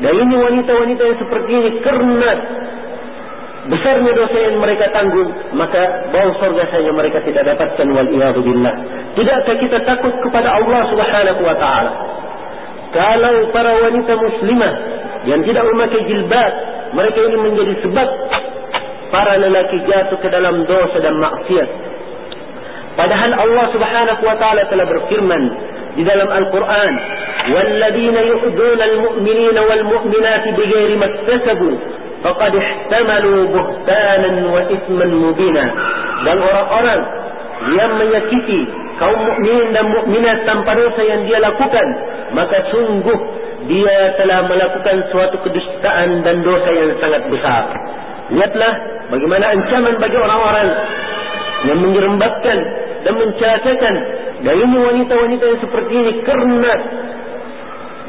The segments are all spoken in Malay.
Dan ini wanita-wanita yang seperti ini karena besarnya dosa yang mereka tanggung, maka bau surga saja mereka tidak dapatkan wal billah. Tidakkah kita takut kepada Allah Subhanahu wa taala? Kalau para wanita muslimah yang tidak memakai jilbab, mereka ini menjadi sebab para lelaki jatuh ke dalam dosa dan maksiat. Padahal Allah Subhanahu wa taala telah berfirman di dalam Al-Qur'an, "Walladzina yu'duna al-mu'minina wal-mu'minati bighairi maktasabu, faqad ihtamalu buhtanan wa ithman mubina." Dan orang-orang yang menyakiti kaum mukmin dan mukminat tanpa dosa yang dia lakukan, maka sungguh dia telah melakukan suatu kedustaan dan dosa yang sangat besar. Lihatlah bagaimana ancaman bagi orang-orang yang menyerembatkan dan mencacakan dan ini wanita-wanita yang seperti ini kerana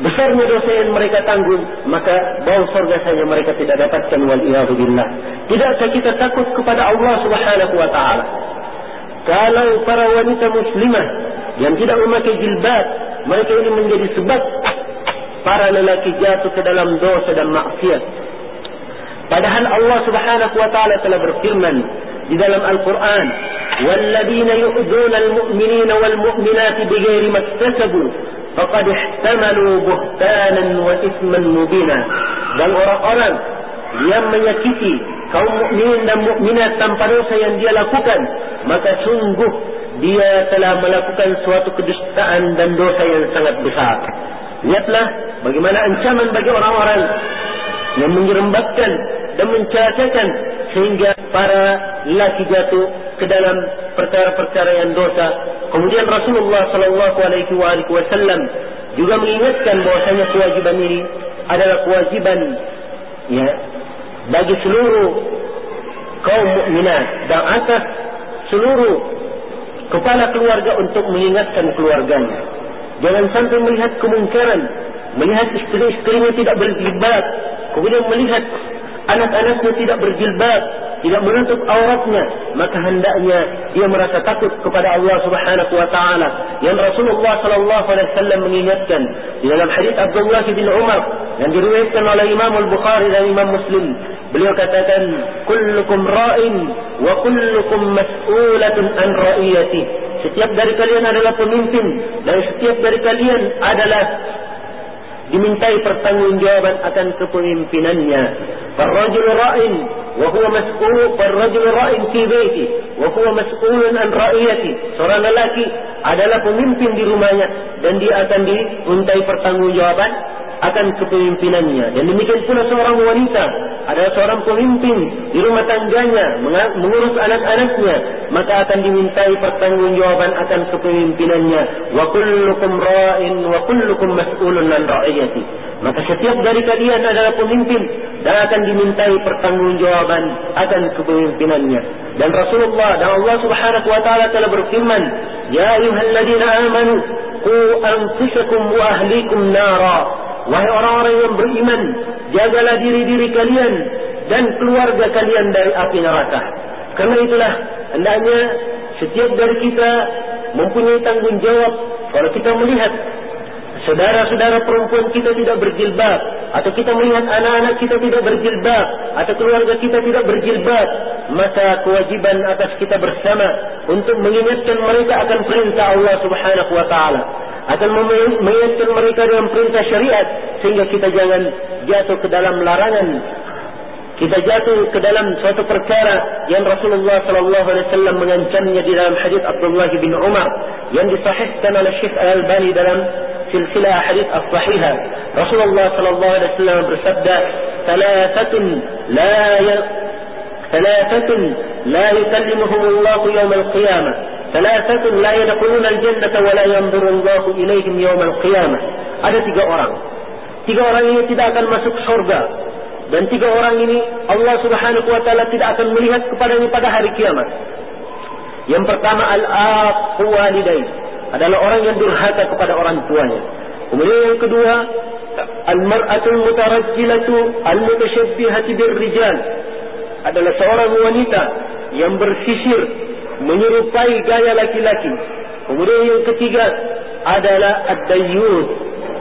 besarnya dosa yang mereka tanggung maka bau surga saja mereka tidak dapatkan wal billah. Tidakkah kita takut kepada Allah Subhanahu wa taala? Kalau para wanita muslimah yang tidak memakai jilbab mereka ini menjadi sebab para lelaki jatuh ke dalam dosa dan maksiat. Padahal Allah Subhanahu wa taala telah berfirman di dalam Al-Quran والذين يؤذون المؤمنين والمؤمنات بغير ما اكتسبوا فقد احتملوا بهتانا وإثما مبينا dan orang-orang yang menyakiti kaum mukminin dan mukminat tanpa dosa yang dia lakukan maka sungguh dia telah melakukan suatu kedustaan dan dosa yang sangat besar lihatlah bagaimana ancaman bagi orang-orang yang menyerembatkan dan mencacakan sehingga para lelaki jatuh ke dalam perkara-perkara yang dosa. Kemudian Rasulullah sallallahu alaihi wasallam juga mengingatkan bahwasanya kewajiban ini adalah kewajiban ya bagi seluruh kaum mukminat dan atas seluruh kepala keluarga untuk mengingatkan keluarganya. Jangan sampai melihat kemungkaran, melihat istri-istrinya tidak berjilbab, kemudian melihat anak-anaknya tidak berjilbab, tidak menutup auratnya, maka hendaknya dia merasa takut kepada Allah Subhanahu wa taala. Yang Rasulullah sallallahu alaihi wasallam mengingatkan di dalam hadis Abdullah bin Umar yang diriwayatkan oleh Imam Al-Bukhari dan Imam Muslim, beliau katakan, "Kullukum ra'in wa kullukum mas'ulatun an ra'iyati." Setiap dari kalian adalah pemimpin dan setiap dari kalian adalah dimintai pertanggungjawaban akan kepemimpinannya. Farrajul ra'in mas'ul farrajul ra'in fi baiti wa huwa mas'ulun an ra'iyati. Seorang lelaki adalah pemimpin di rumahnya dan dia akan dimintai pertanggungjawaban akan kepemimpinannya. Dan demikian pula seorang wanita adalah seorang pemimpin di rumah tangganya mengurus anak-anaknya maka akan dimintai pertanggungjawaban akan kepemimpinannya. Wa kullukum ra'in wa kullukum mas'ulun an ra'iyati. Maka setiap dari kalian adalah pemimpin dan akan dimintai pertanggungjawaban akan kepemimpinannya. Dan Rasulullah dan Allah Subhanahu wa taala telah berfirman, "Ya ayyuhalladzina amanu qu anfusakum wa ahlikum nara." Wahai orang-orang yang beriman, jagalah diri-diri kalian dan keluarga kalian dari api neraka. Karena itulah hendaknya setiap dari kita mempunyai tanggung jawab kalau kita melihat saudara-saudara perempuan kita tidak berjilbab atau kita melihat anak-anak kita tidak berjilbab atau keluarga kita tidak berjilbab maka kewajiban atas kita bersama untuk mengingatkan mereka akan perintah Allah Subhanahu wa taala. Akan mengingatkan mereka dengan perintah syariat sehingga kita jangan jatuh ke dalam larangan. Kita jatuh ke dalam suatu perkara yang Rasulullah sallallahu alaihi wasallam mengancamnya di dalam hadis Abdullah bin Umar yang disahihkan oleh Syekh Al-Albani dalam silsilah hadis as-sahihah Rasulullah sallallahu alaihi wasallam bersabda thalathatun la ya thalathatun la yukallimuhum Allah yawm al-qiyamah ثلاثة لا يدخلون الجنة ولا ينظر الله إليهم يوم القيامة ada tiga orang tiga orang ini tidak akan masuk surga dan tiga orang ini Allah Subhanahu wa taala tidak akan melihat kepadanya pada hari kiamat yang pertama al-aqu walidain adalah orang yang durhaka kepada orang tuanya kemudian yang kedua al-mar'atul mutarajjilatu al-mutasyabbihati birrijal adalah seorang wanita yang bersisir menyerupai gaya laki-laki. Kemudian yang ketiga adalah ad-dayyud,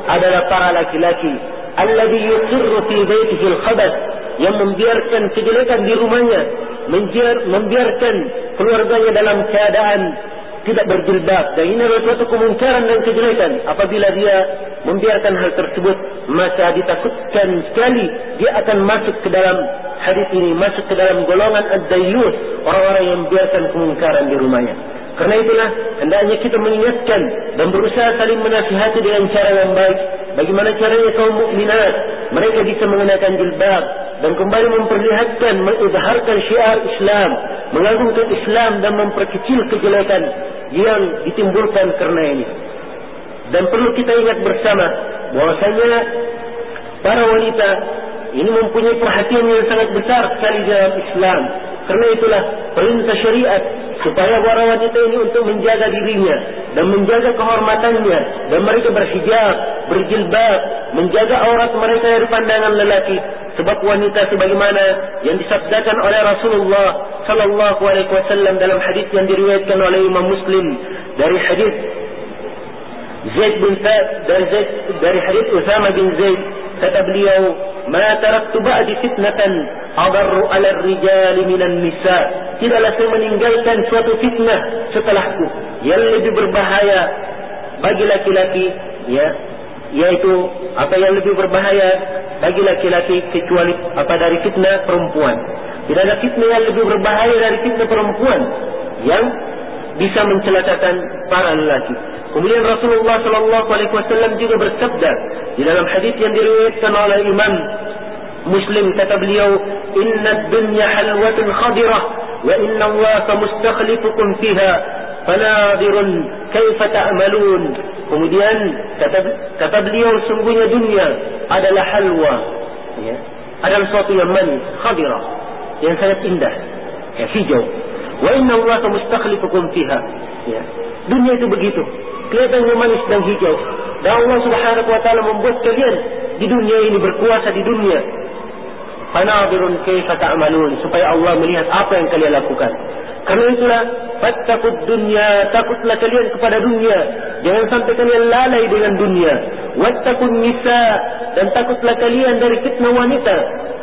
adalah para laki-laki alladhi yuqirru fi baitihi al-khabath yang membiarkan kejelekan di rumahnya membiarkan keluarganya dalam keadaan tidak berjilbab. Dan ini adalah suatu kemungkaran dan kejelekan. Apabila dia membiarkan hal tersebut maka ditakutkan sekali dia akan masuk ke dalam hadis ini masuk ke dalam golongan ad-dayyus orang-orang yang membiarkan kemungkaran di rumahnya. Karena itulah hendaknya kita mengingatkan dan berusaha saling menasihati dengan cara yang baik. Bagaimana caranya kaum mukminat mereka bisa mengenakan jilbab dan kembali memperlihatkan mengizharkan syiar Islam mengagungkan Islam dan memperkecil kejelekan yang ditimbulkan karena ini. Dan perlu kita ingat bersama bahwasanya para wanita ini mempunyai perhatian yang sangat besar sekali dalam Islam. Karena itulah perintah syariat supaya para wanita ini untuk menjaga dirinya dan menjaga kehormatannya. Dan mereka berhijab, berjilbab, menjaga aurat mereka dari pandangan lelaki sebab wanita sebagaimana yang disabdakan oleh Rasulullah sallallahu alaihi wasallam dalam hadis yang diriwayatkan oleh Imam Muslim dari hadis Zaid bin Sa'd dari Zaid dari hadis Usama bin Zaid. Kata beliau ma taraktu ba'di fitnatan adarru 'ala ar-rijal min an-nisa tidaklah saya meninggalkan suatu fitnah setelahku yang lebih berbahaya bagi laki-laki ya yaitu apa yang lebih berbahaya bagi laki-laki kecuali apa dari fitnah perempuan tidak ada fitnah yang lebih berbahaya dari fitnah perempuan yang bisa mencelakakan para lelaki. Kemudian Rasulullah sallallahu alaihi wasallam juga bersabda di dalam hadis yang diriwayatkan oleh Imam Muslim kata beliau inna dunya halwatun khadirah wa inna Allah mustakhlifukum fiha fanadirun kaifa ta'malun. Kemudian kata kata beliau sungguhnya dunia adalah halwa ya adalah sesuatu yang manis khadirah yang sangat indah. Ya hijau. Wa inna Allah mustakhlifukum fiha. Ya. Dunia itu begitu. Kelihatannya manis dan hijau. Dan Allah Subhanahu wa taala membuat kalian di dunia ini berkuasa di dunia. Fanadirun kaifa ta'malun. Supaya Allah melihat apa yang kalian lakukan. Karena itulah fattaqud dunya takutlah kalian kepada dunia. Jangan sampai kalian lalai dengan dunia. Wattaqun nisa. Dan takutlah kalian dari fitnah wanita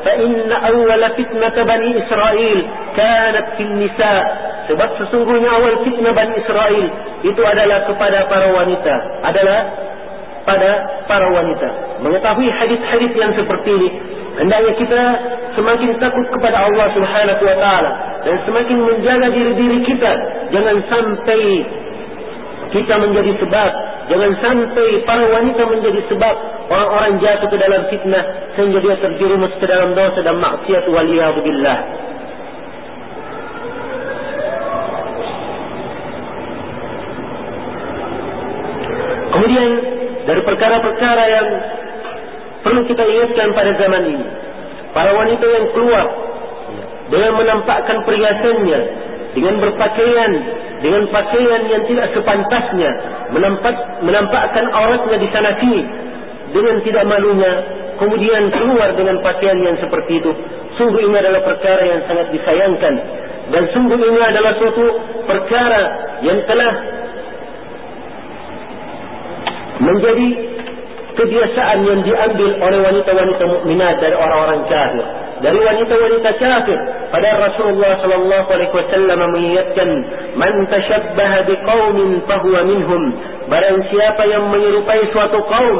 inna awwala fitnah bani Israel kanat fil nisa sebab sesungguhnya awal fitnah bani Israel itu adalah kepada para wanita. Adalah pada para wanita. Mengetahui hadis-hadis yang seperti ini hendaknya kita semakin takut kepada Allah Subhanahu wa taala dan semakin menjaga diri-diri kita. Jangan sampai kita menjadi sebab jangan sampai para wanita menjadi sebab orang-orang jatuh ke dalam fitnah sehingga dia terjerumus ke dalam dosa dan maksiat waliyadu billah kemudian dari perkara-perkara yang perlu kita ingatkan pada zaman ini. Para wanita yang keluar dengan menampakkan perhiasannya, dengan berpakaian, dengan pakaian yang tidak sepantasnya, menampak, menampakkan auratnya di sana sini. Dengan tidak malunya, kemudian keluar dengan pakaian yang seperti itu. Sungguh ini adalah perkara yang sangat disayangkan. Dan sungguh ini adalah suatu perkara yang telah menjadi kebiasaan yang diambil oleh wanita-wanita mukminat dari orang-orang kafir. Dari wanita-wanita kafir pada Rasulullah sallallahu alaihi wasallam mengingatkan man tashabbaha biqaumin fahuwa minhum. Barang siapa yang menyerupai suatu kaum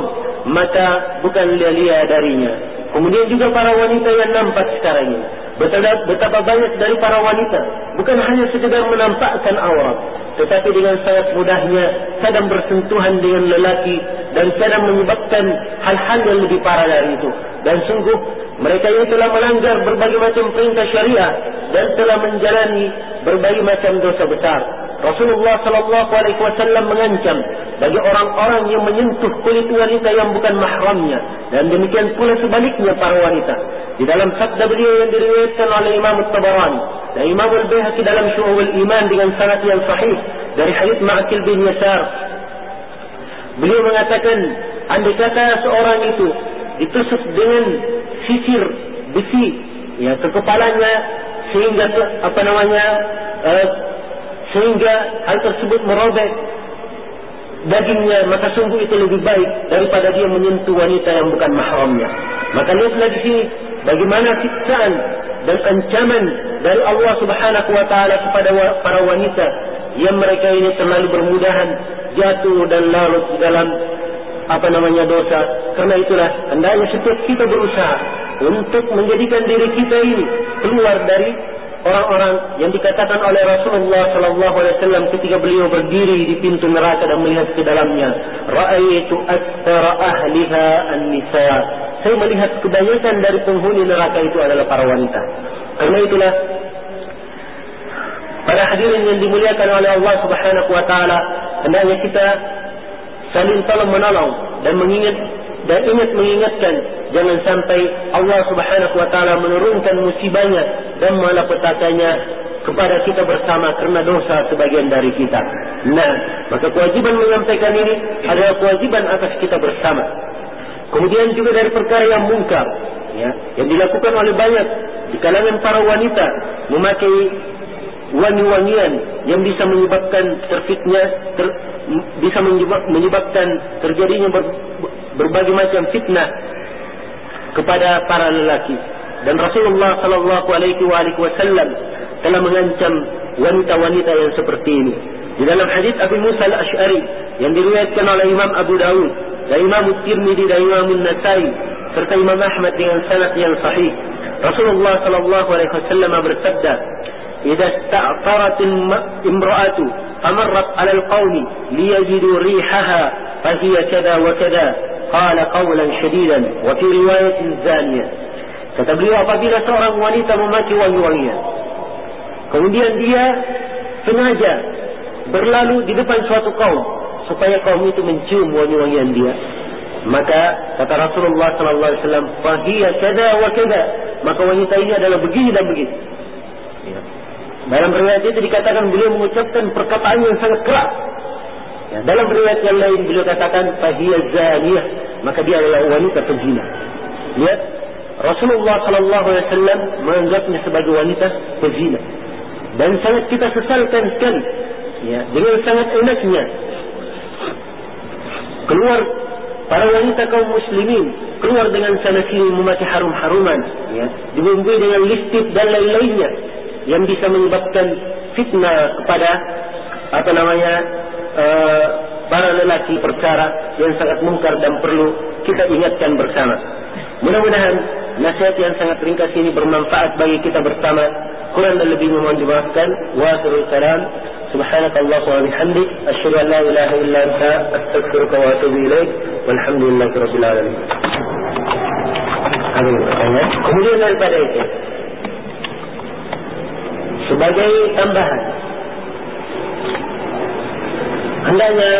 maka bukan lia-lia darinya. Kemudian juga para wanita yang nampak sekarang ini. Betapa, betapa banyak dari para wanita bukan hanya sekedar menampakkan aurat tetapi dengan sangat mudahnya sedang bersentuhan dengan lelaki dan sedang menyebabkan hal-hal yang lebih parah dari itu. Dan sungguh mereka yang telah melanggar berbagai macam perintah syariah dan telah menjalani berbagai macam dosa besar. Rasulullah sallallahu alaihi wasallam mengancam bagi orang-orang yang menyentuh kulit wanita yang bukan mahramnya. Dan demikian pula sebaliknya para wanita. Di dalam sabda beliau yang diriwayatkan oleh Imam At-Tabarani dan Imam Al-Baihaqi dalam Syu'ul Iman dengan sanad yang sahih dari hadis Ma'qil bin Yasar beliau mengatakan andai kata seorang itu ditusuk dengan sisir besi ya ke kepalanya sehingga apa namanya uh, sehingga hal tersebut merobek dagingnya maka sungguh itu lebih baik daripada dia menyentuh wanita yang bukan mahramnya. Maka lihatlah di sini bagaimana siksaan dan ancaman dari Allah Subhanahu wa taala kepada para wanita yang mereka ini terlalu bermudahan jatuh dan larut dalam apa namanya dosa. Karena itulah hendaknya setiap kita berusaha untuk menjadikan diri kita ini keluar dari orang-orang yang dikatakan oleh Rasulullah sallallahu alaihi wasallam ketika beliau berdiri di pintu neraka dan melihat ke dalamnya raaitu aktsara ahliha an-nisa. Saya melihat kebanyakan dari penghuni neraka itu adalah para wanita. Karena itulah para hadirin yang dimuliakan oleh Allah Subhanahu wa taala hendaknya kita saling tolong menolong dan mengingat dan ingat mengingatkan jangan sampai Allah Subhanahu wa taala menurunkan musibahnya dan malapetakannya kepada kita bersama kerana dosa sebagian dari kita. Nah, maka kewajiban menyampaikan ini adalah kewajiban atas kita bersama. Kemudian juga dari perkara yang mungkar ya, yang dilakukan oleh banyak di kalangan para wanita memakai wangi-wangian yang bisa menyebabkan terfitnya ter, bisa menyebabkan terjadinya ber, berbagai macam fitnah kepada para lelaki. Dan Rasulullah sallallahu alaihi wasallam telah mengancam wanita-wanita yang seperti ini. Di dalam hadis Abu Musa al-Asy'ari yang diriwayatkan oleh Imam Abu Dawud dan Imam Tirmidzi dan Imam An-Nasa'i serta Imam Ahmad dengan sanad yang sahih Rasulullah sallallahu alaihi wasallam bersabda "Idza ista'tarat imra'atu famarrat 'ala al-qawm liyajidu rihaha fa hiya kadha wa qala qawlan shadidan wa fi riwayat zaniya kata beliau apabila seorang wanita memaki wangi-wangian kemudian dia sengaja berlalu di depan suatu kaum supaya kaum itu mencium wangi-wangian dia maka kata Rasulullah sallallahu alaihi wasallam fa hiya kada wa kada. Maka wanita ini adalah begini dan begini. dalam riwayat itu dikatakan beliau mengucapkan perkataan yang sangat keras. Ya, dalam riwayat yang lain beliau katakan fahiyah zaniyah maka dia adalah wanita pezina. Lihat Rasulullah sallallahu alaihi wasallam menganggapnya sebagai wanita pezina. Dan sangat kita sesalkan sekali. Ya, dengan sangat enaknya keluar para wanita kaum muslimin keluar dengan sana sini memakai harum-haruman ya dibumbui dengan listrik dan lain-lainnya yang bisa menyebabkan fitnah kepada apa namanya Eh, para lelaki perkara yang sangat mungkar dan perlu kita ingatkan bersama. Mudah-mudahan nasihat yang sangat ringkas ini bermanfaat bagi kita bersama. Kurang dan lebih mohon dimaafkan. Wa sallallahu salam. Subhanakallah wa bihamdik. Asyhadu an la ilaha illa anta astaghfiruka wa atubu ilaik. Walhamdulillahi rabbil alamin. Kemudian daripada itu sebagai tambahan hendaknya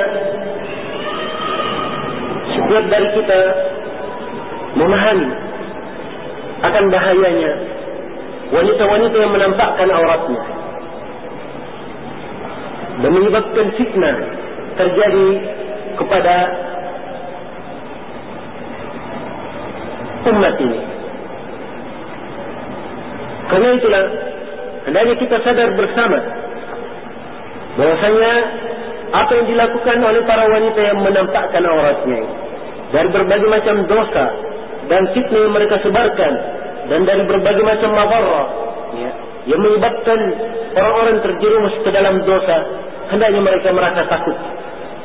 setiap dari kita memahami akan bahayanya wanita-wanita yang menampakkan auratnya dan menyebabkan fitnah terjadi kepada umat ini. Karena itulah hendaknya kita sadar bersama bahwasanya apa yang dilakukan oleh para wanita yang menampakkan auratnya dari berbagai macam dosa dan fitnah yang mereka sebarkan. Dan dari berbagai macam mabarah ya, yang menyebabkan orang-orang terjerumus ke dalam dosa hendaknya mereka merasa takut.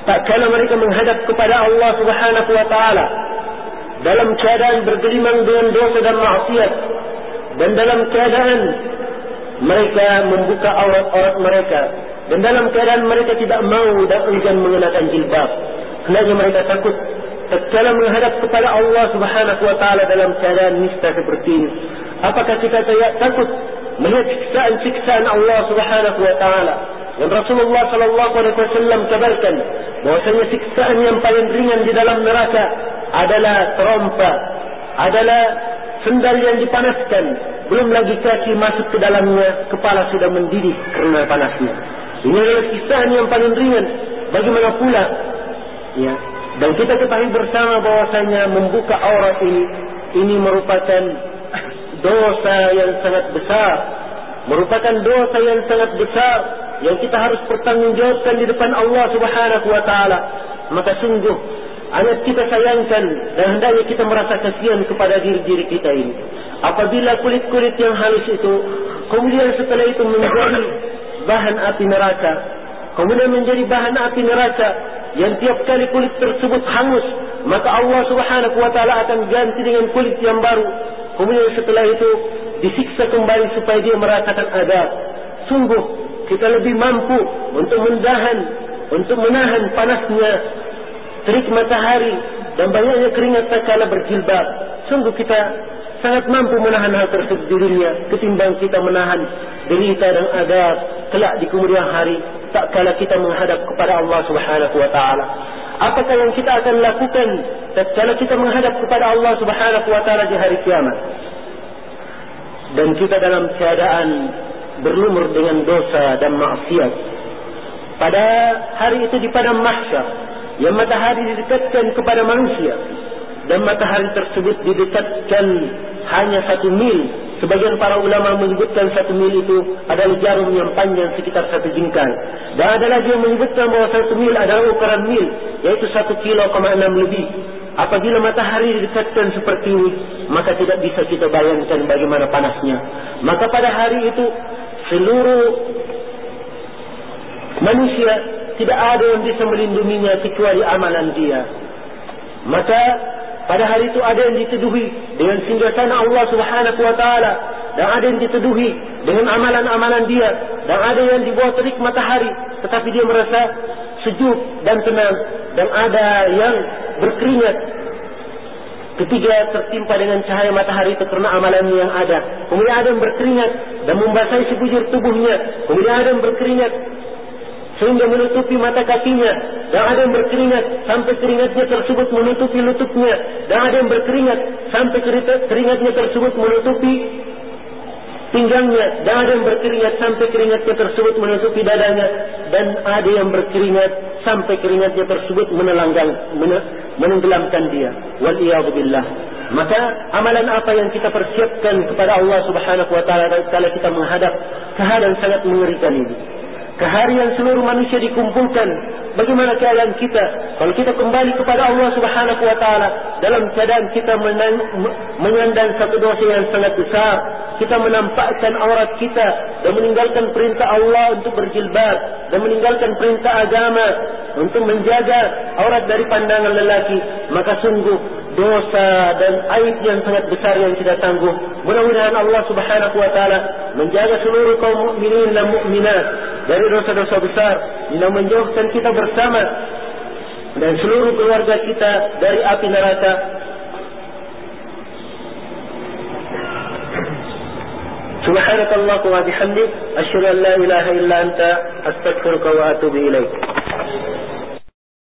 Tak kala mereka menghadap kepada Allah Subhanahu wa taala dalam keadaan bergelimang dengan dosa dan maksiat dan dalam keadaan mereka membuka aurat-aurat mereka dan dalam keadaan mereka tidak mau dan enggan mengenakan jilbab. Hendaknya mereka takut tatkala menghadap kepada Allah Subhanahu wa taala dalam keadaan nista seperti ini. Apakah kita takut melihat siksaan-siksaan Allah Subhanahu wa taala? Dan Rasulullah sallallahu alaihi wasallam kabarkan bahwasanya siksaan yang paling ringan di dalam neraka adalah terompa, adalah sendal yang dipanaskan, belum lagi kaki masuk ke dalamnya, kepala sudah mendidih kerana panasnya. Ini adalah kisah yang paling ringan. Bagaimana pula? Ya. Dan kita ketahui bersama bahwasanya membuka aurat ini ini merupakan dosa yang sangat besar. Merupakan dosa yang sangat besar yang kita harus bertanggungjawabkan di depan Allah Subhanahu wa taala. maka sungguh amat kita sayangkan dan hendaknya kita merasa kasihan kepada diri-diri kita ini. Apabila kulit-kulit yang halus itu kemudian setelah itu menjadi bahan api neraka, kemudian menjadi bahan api neraka yang tiap kali kulit tersebut hangus, maka Allah Subhanahu wa taala akan ganti dengan kulit yang baru. Kemudian setelah itu disiksa kembali supaya dia merasakan adab. Sungguh kita lebih mampu untuk mendahan, untuk menahan panasnya terik matahari dan banyaknya keringat tak kala berjilbab. Sungguh kita sangat mampu menahan hal tersebut di dunia ketimbang kita menahan derita dan adab kelak di kemudian hari tak kala kita menghadap kepada Allah Subhanahu wa taala. Apakah yang kita akan lakukan tatkala kita menghadap kepada Allah Subhanahu wa taala di hari kiamat? Dan kita dalam keadaan berlumur dengan dosa dan maksiat. Pada hari itu di padang mahsyar, yang matahari didekatkan kepada manusia dan matahari tersebut didekatkan hanya satu mil sebagian para ulama menyebutkan satu mil itu adalah jarum yang panjang sekitar satu jengkal dan ada lagi yang menyebutkan bahawa satu mil adalah ukuran mil yaitu satu kilo koma enam lebih. Apabila matahari didekatkan seperti ini maka tidak bisa kita bayangkan bagaimana panasnya. Maka pada hari itu seluruh manusia tidak ada yang bisa melindunginya kecuali amalan dia. Maka pada hari itu ada yang dituduhi dengan singgasana Allah Subhanahu wa taala dan ada yang dituduhi dengan amalan-amalan dia dan ada yang di bawah terik matahari tetapi dia merasa sejuk dan tenang dan ada yang berkeringat. Ketika tertimpa dengan cahaya matahari itu kerana amalannya yang ada. Kemudian ada yang berkeringat dan membasahi sekujur tubuhnya. Kemudian ada yang berkeringat sehingga menutupi mata kakinya. Dan ada yang berkeringat sampai keringatnya tersebut menutupi lututnya. Dan ada yang berkeringat sampai keringatnya tersebut menutupi pinggangnya. Dan ada yang berkeringat sampai keringatnya tersebut menutupi dadanya. Dan ada yang berkeringat sampai keringatnya tersebut menelanggang menenggelamkan dia. Wal maka amalan apa yang kita persiapkan kepada Allah Subhanahu wa taala kalau kita menghadap keadaan sangat mengerikan ini keharian seluruh manusia dikumpulkan. Bagaimana keadaan kita? Kalau kita kembali kepada Allah Subhanahu wa taala dalam keadaan kita menyandang satu dosa yang sangat besar kita menampakkan aurat kita dan meninggalkan perintah Allah untuk berjilbab dan meninggalkan perintah agama untuk menjaga aurat dari pandangan lelaki maka sungguh dosa dan aib yang sangat besar yang kita tangguh. Mudah-mudahan Allah Subhanahu wa taala menjaga seluruh kaum mukminin dan mukminat dari dosa-dosa besar dan menjauhkan kita bersama dan seluruh keluarga kita dari api neraka. Wa bihamdik asyhadu an la ilaha illa anta astaghfiruka wa atubu ilaik.